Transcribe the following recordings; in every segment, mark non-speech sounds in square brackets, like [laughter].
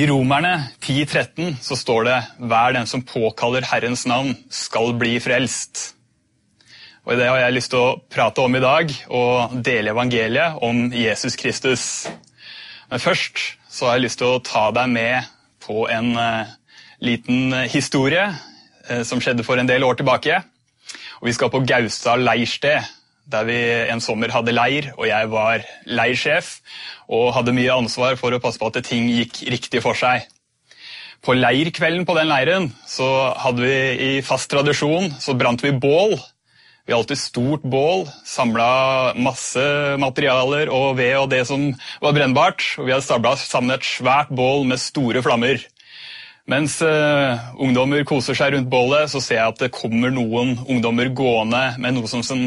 I Romerne 10.13 så står det hver den som påkaller Herrens navn, skal bli frelst. Og Det har jeg lyst til å prate om i dag og dele evangeliet om Jesus Kristus. Men først så har jeg lyst til å ta deg med på en uh, liten historie uh, som skjedde for en del år tilbake. Og Vi skal på Gaustad leirsted, der vi en sommer hadde leir, og jeg var leirsjef og hadde mye ansvar for å passe på at ting gikk riktig for seg. På leirkvelden på den leiren så hadde vi i fast tradisjon så brant vi bål. Vi hadde alltid stort bål, samla masse materialer og ved og det som var brennbart. og Vi hadde stabla sammen et svært bål med store flammer. Mens uh, ungdommer koser seg rundt bålet, så ser jeg at det kommer noen ungdommer gående med noe som, som,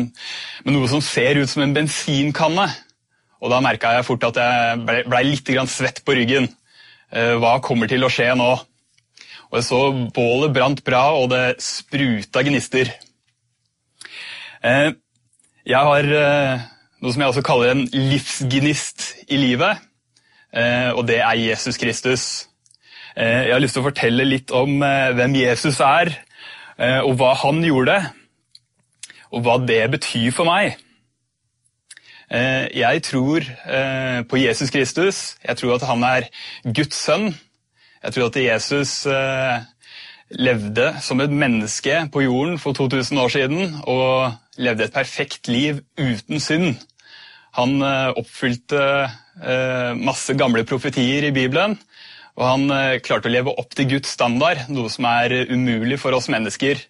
med noe som ser ut som en bensinkanne. Og Da merka jeg fort at jeg blei ble litt svett på ryggen. Uh, hva kommer til å skje nå? Og jeg så Bålet brant bra, og det spruta gnister. Uh, jeg har noe som jeg også kaller en livsgnist i livet, og det er Jesus Kristus. Eh, jeg har lyst til å fortelle litt om eh, hvem Jesus er, eh, og hva han gjorde, og hva det betyr for meg. Jeg tror på Jesus Kristus. Jeg tror at han er Guds sønn. Jeg tror at Jesus levde som et menneske på jorden for 2000 år siden og levde et perfekt liv uten synd. Han oppfylte masse gamle profetier i Bibelen, og han eh, klarte å leve opp til Guds standard, noe som er eh, umulig for oss mennesker.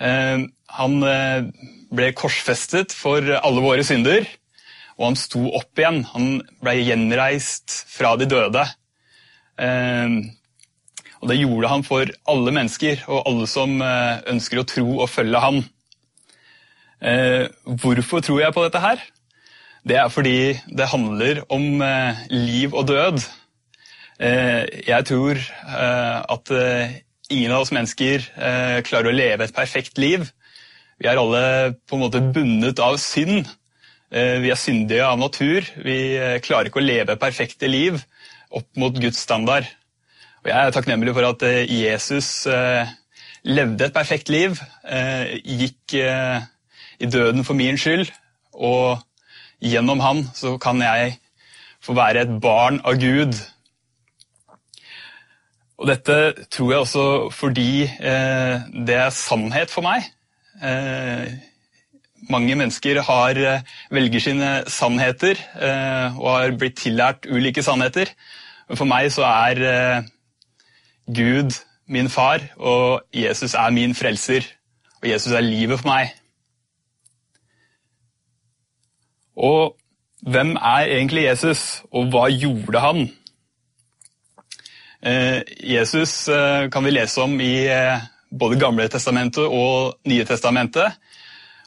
Eh, han ble korsfestet for alle våre synder, og han sto opp igjen. Han ble gjenreist fra de døde. Og det gjorde han for alle mennesker og alle som ønsker å tro og følge han. Hvorfor tror jeg på dette her? Det er fordi det handler om liv og død. Eh, jeg tror eh, at eh, ingen av oss mennesker klarer å leve et perfekt liv. Vi er alle på en måte bundet av synd. Vi er syndige av natur. Vi klarer ikke å leve perfekte liv opp mot Guds standard. Og jeg er takknemlig for at Jesus levde et perfekt liv, gikk i døden for min skyld, og gjennom han så kan jeg få være et barn av Gud og dette tror jeg også fordi eh, det er sannhet for meg. Eh, mange mennesker har, eh, velger sine sannheter eh, og har blitt tillært ulike sannheter. Men for meg så er eh, Gud min far, og Jesus er min frelser. Og Jesus er livet for meg. Og hvem er egentlig Jesus, og hva gjorde han? Eh, Jesus eh, kan vi lese om i eh, både Gamle testamentet og Nye testamentet.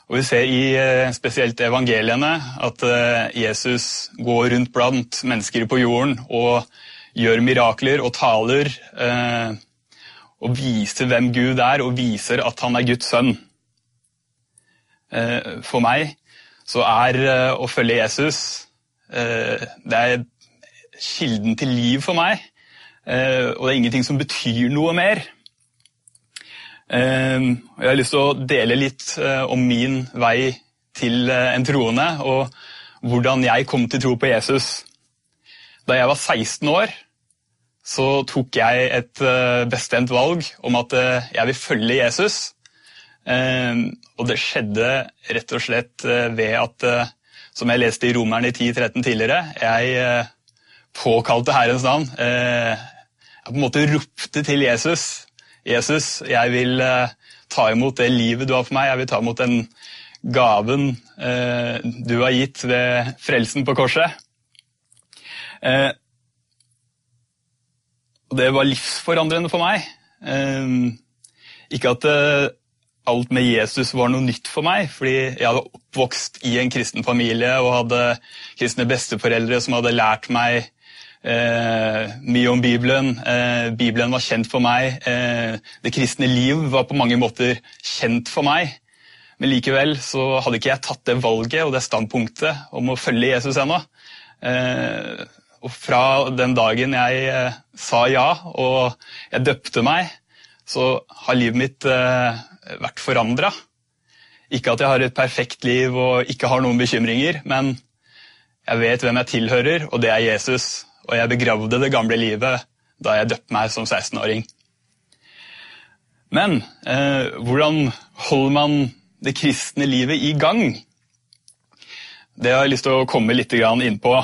Og Vi ser i spesielt evangeliene at Jesus går rundt blant mennesker på jorden og gjør mirakler og taler og viser hvem Gud er, og viser at han er Guds sønn. For meg så er å følge Jesus det er kilden til liv for meg. Eh, og det er ingenting som betyr noe mer. Eh, jeg har lyst til å dele litt eh, om min vei til en troende, og hvordan jeg kom til tro på Jesus. Da jeg var 16 år, så tok jeg et bestemt valg om at jeg vil følge Jesus. Og det skjedde rett og slett ved at, som jeg leste i Romerne 10.13 tidligere, jeg påkalte Herrens navn på en måte ropte til Jesus. Jesus, jeg vil eh, ta imot det livet du har for meg. Jeg vil ta imot den gaven eh, du har gitt ved frelsen på korset. Eh, det var livsforandrende for meg. Eh, Ikke at uh, alt med Jesus var noe nytt for meg, fordi jeg hadde oppvokst i en kristen familie og hadde kristne besteforeldre som hadde lært meg eh, mye om Bibelen. Eh, Bibelen var kjent for meg. Eh, det kristne liv var på mange måter kjent for meg. Men likevel så hadde ikke jeg tatt det valget og det standpunktet om å følge Jesus ennå. Eh, og fra den dagen jeg eh, sa ja og jeg døpte meg, så har livet mitt eh, vært forandra. Ikke at jeg har et perfekt liv og ikke har noen bekymringer, men jeg vet hvem jeg tilhører, og det er Jesus og jeg begravde det gamle livet da jeg døpte meg som 16-åring. Men eh, hvordan holder man det kristne livet i gang? Det har jeg lyst til å komme litt inn på.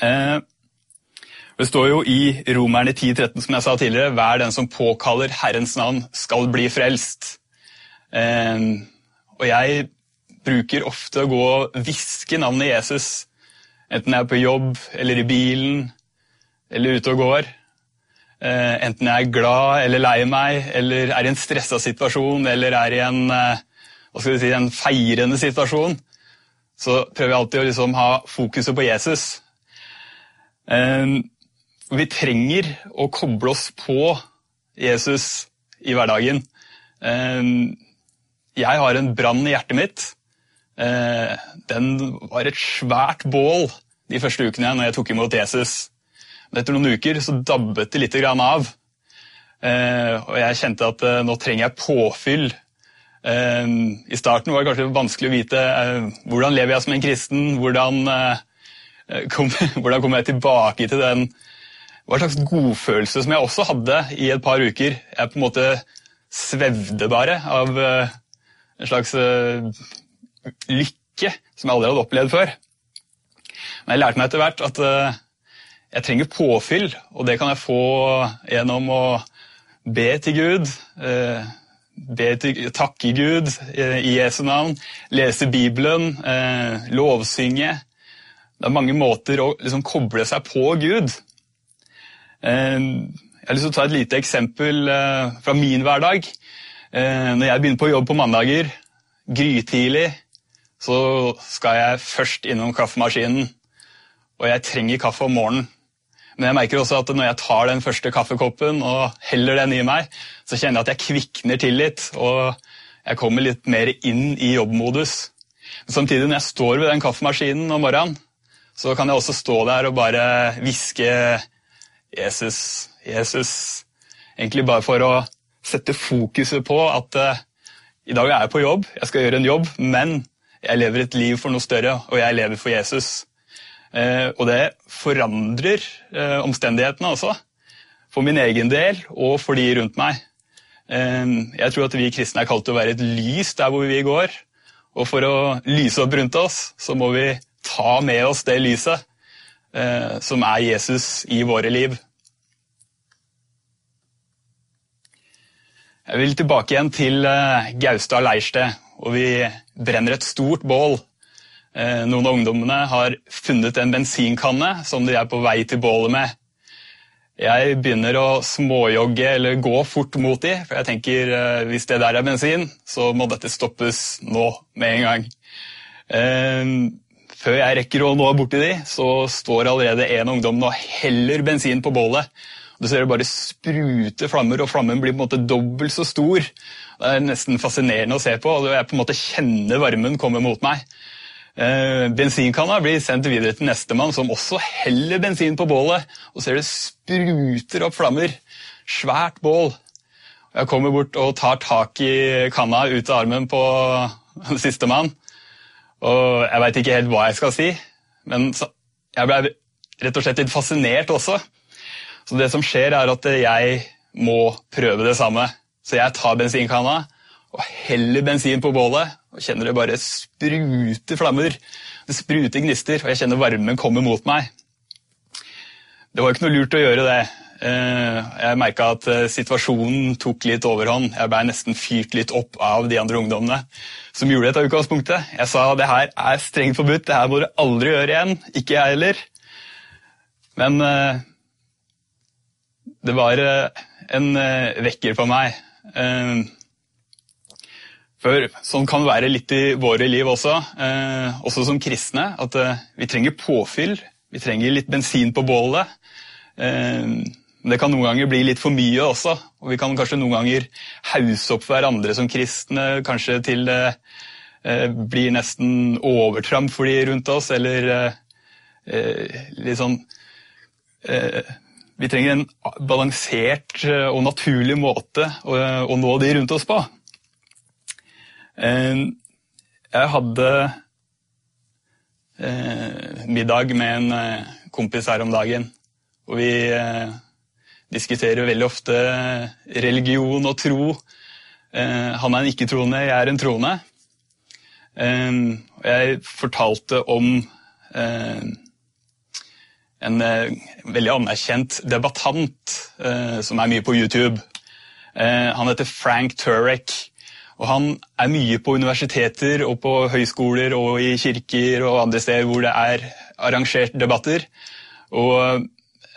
Eh, det står jo i Romerne 10,13 som jeg sa tidligere, hver den som påkaller Herrens navn, skal bli frelst. Eh, og jeg bruker ofte å gå og hviske navnet Jesus, enten jeg er på jobb eller i bilen eller ute og går. Eh, enten jeg er glad eller lei meg, eller er i en stressa situasjon, eller er i en, eh, si, en feirende situasjon, så prøver jeg alltid å liksom ha fokuset på Jesus. Eh, vi trenger å koble oss på Jesus i hverdagen. Jeg har en brann i hjertet mitt. Den var et svært bål de første ukene når jeg tok imot Jesus. Men etter noen uker så dabbet det litt av. Eh, og jeg kjente at eh, nå trenger jeg påfyll. Eh, I starten var det kanskje vanskelig å vite hvordan lever jeg som en kristen. Hvordan, kom, [laughs] kommer jeg tilbake til den hva slags godfølelse som jeg også hadde i et par uker. Jeg på en måte svevde bare av en slags lykke som jeg aldri hadde opplevd før. Men jeg lærte meg etter hvert at jeg trenger påfyll, og det kan jeg få gjennom å be til Gud. Eh, be til, takke Gud eh, i Jesu navn, lese Bibelen, eh, lovsynge. Det er mange måter å liksom koble seg på Gud. Jeg har lyst til å ta et lite eksempel fra min hverdag. Når jeg begynner på jobb på mandager, grytidlig, så skal jeg først innom kaffemaskinen. Og jeg trenger kaffe om morgenen. Men jeg merker også at når jeg tar den første kaffekoppen og heller den i meg, så kjenner jeg at jeg kvikner til litt, og jeg kommer litt mer inn i jobbmodus. Men samtidig, når jeg står ved den kaffemaskinen om morgenen, så kan jeg også stå der og bare hviske Jesus, Jesus. Egentlig bare for å sette fokuset på at uh, i dag er jeg på jobb, jeg skal gjøre en jobb, men jeg lever et liv for noe større, og jeg lever for Jesus. Eh, og det forandrer eh, omstendighetene også. For min egen del og for de rundt meg. Eh, jeg tror at vi kristne er kalt til å være et lys der hvor vi går. Og for å lyse opp rundt oss, så må vi ta med oss det lyset som er Jesus i våre liv. Jeg vil tilbake igjen til Gaustad leirsted, og vi brenner et stort bål noen av ungdommene har funnet en bensinkanne som de er på vei til bålet med. Jeg begynner å småjogge eller gå fort mot de, for jeg tenker eh, hvis det der er bensin, så må dette stoppes nå med en gang. Eh, før jeg rekker å nå borti de, så står allerede en ungdom og heller bensin på bålet. Du ser det bare sprute flammer, og flammen blir på en måte dobbelt så stor. Det er nesten fascinerende å se på, og jeg på en måte kjenner varmen komme mot meg. Eh, bensinkanna blir sendt videre til nestemann, som også heller bensin på bålet. Og ser det spruter opp flammer. Svært bål. Jeg kommer bort og tar tak i kanna ut av armen på [laughs] sistemann. Og jeg veit ikke helt hva jeg skal si, men jeg ble rett og slett litt fascinert også. Så det som skjer, er at jeg må prøve det samme. Så jeg tar bensinkanna og heller bensin på bålet og kjenner det bare sprute flammer. Det spruter gnister, og jeg kjenner varmen komme mot meg. Det var ikke noe lurt å gjøre det. Eh, jeg merka at eh, situasjonen tok litt overhånd. Jeg blei nesten fyrt litt opp av de andre ungdommene som gjorde det til utgangspunktet. Jeg sa det her er strengt forbudt, det her må dere aldri gjøre igjen. Ikke jeg heller. Men eh, det var en vekker for meg. For sånn kan være litt i våre liv også, eh, også som kristne. At eh, vi trenger påfyll. Vi trenger litt bensin på bålet. Eh, det kan noen ganger bli litt for mye også. Og vi kan kanskje noen ganger hause opp hverandre som kristne, kanskje til det eh, blir nesten overtramp for de rundt oss, eller eh, eh, litt sånn Vi trenger en balansert og naturlig måte å, å nå de rundt oss på. Eh, jeg hadde eh, middag med en eh, kompis her om dagen, og vi diskuterer veldig ofte religion og tro. Han er en ikke-troende, jeg er en troende. Jeg fortalte om en veldig anerkjent debattant som er mye på YouTube. Han heter Frank Turek. Og han er mye på universiteter og på høyskoler og i kirker og andre steder hvor det er arrangert debatter. Og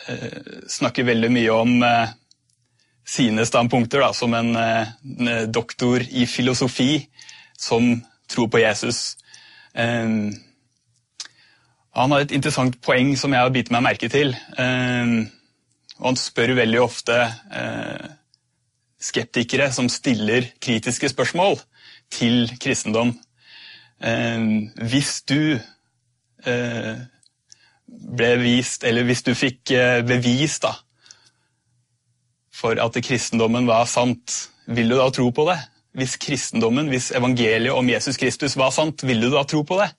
eh, snakker veldig mye om eh, sine standpunkter da, som en, eh, en, doktor i filosofi som tror på Jesus. Eh, han har et interessant poeng som jeg har bitt meg merke til. Eh, og han spør veldig ofte eh, skeptikere som stiller kritiske spørsmål til kristendom. Eh, hvis du eh, ble vist, eller hvis du fikk eh, bevis da, for at kristendommen var sant, vil du da tro på det? Hvis kristendommen, hvis evangeliet om Jesus Kristus var sant, vil du da tro på det?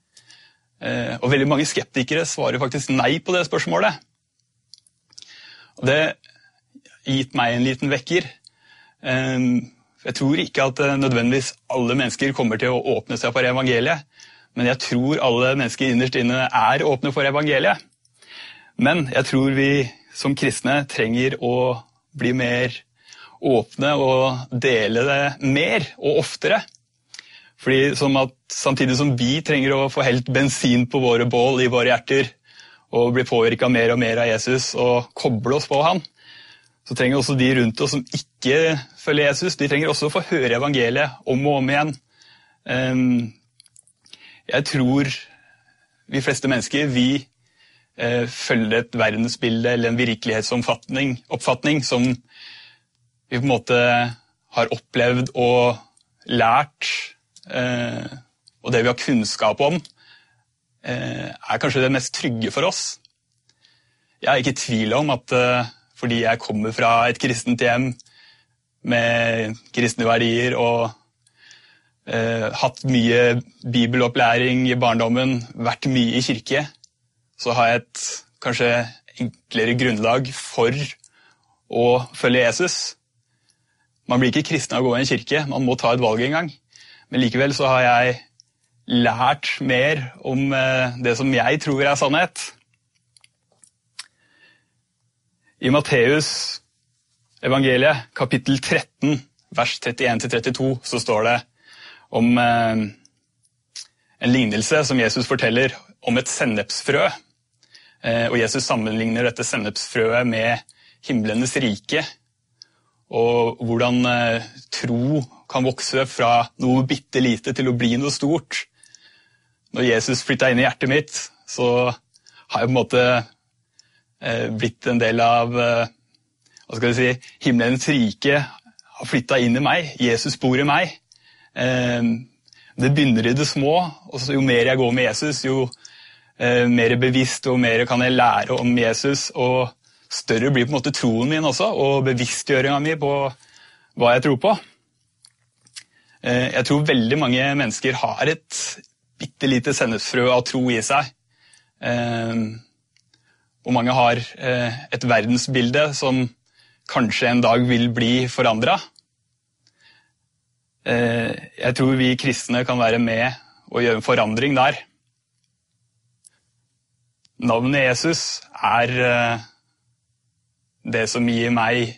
Og veldig mange skeptikere svarer faktisk nei på det spørsmålet. Og det gitt meg en liten vekker. Ehm, jeg tror ikke at eh, nødvendigvis alle mennesker kommer til å åpne seg for evangeliet, men jeg tror alle mennesker innerst inne er åpne for evangeliet. Men jeg tror vi som kristne trenger å bli mer åpne og dele det mer og oftere. Fordi som at, Samtidig som vi trenger å få helt bensin på våre bål i våre hjerter og bli påvirka mer og mer av Jesus og koble oss på han, så trenger også de rundt oss som ikke følger Jesus, de trenger også å få høre evangeliet om og om igjen. Jeg tror vi fleste mennesker vi eh, følger et verdensbilde eller en virkelighetsoppfatning som vi på en måte har opplevd og lært, eh, og det vi har kunnskap om, eh, er kanskje det mest trygge for oss. Jeg er ikke i tvil om at fordi jeg kommer fra et kristent hjem med kristne verdier og eh, hatt mye bibelopplæring i barndommen, vært mye i kirke, så har jeg et kanskje enklere grunnlag for å følge Jesus. Man blir ikke kristen av å gå i en kirke, man må ta et valg en gang. Men likevel så har jeg lært mer om eh, det som jeg tror er sannhet. I Matteus evangeliet, kapittel 13, vers 31-32, så står det om eh, en lignelse som Jesus forteller om et sennepsfrø. Eh, og Jesus sammenligner dette sennepsfrøet med himlenes rike. Og hvordan eh, tro kan vokse fra noe bitte lite til å bli noe stort. Når Jesus flytta inn i hjertet mitt, så har jeg på en måte blitt en del av eh, hva skal vi si, himmelens rike. Har flytta inn i meg. Jesus bor i meg. Eh, det begynner i det små. og Jo mer jeg går med Jesus, jo mer bevisst og mer kan jeg lære om Jesus. Og større blir på en måte troen min også, og bevisstgjøringa mi på hva jeg tror på. Jeg tror veldig mange mennesker har et bitte lite sennepsfrø av tro i seg og mange har eh, et verdensbilde som kanskje en dag vil bli forandra. Eh, jeg tror vi kristne kan være med og gjøre en forandring der. Navnet Jesus er eh, det som gir meg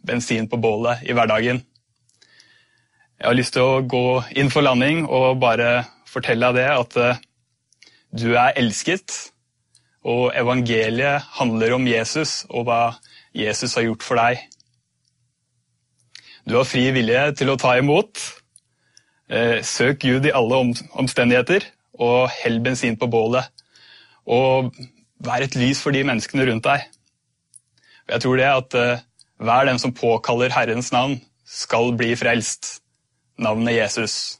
bensin på bålet i hverdagen. Jeg har lyst til å gå inn for landing og bare fortelle deg det at du er elsket. Og evangeliet handler om Jesus og hva Jesus har gjort for deg. Du har fri vilje til å ta imot. Eh, søk Gud i alle omstendigheter, og hell bensin på bålet. Og vær et lys for de menneskene rundt deg. Jeg tror det at uh, hver den som påkaller Herrens navn, skal bli frelst. Navnet Jesus.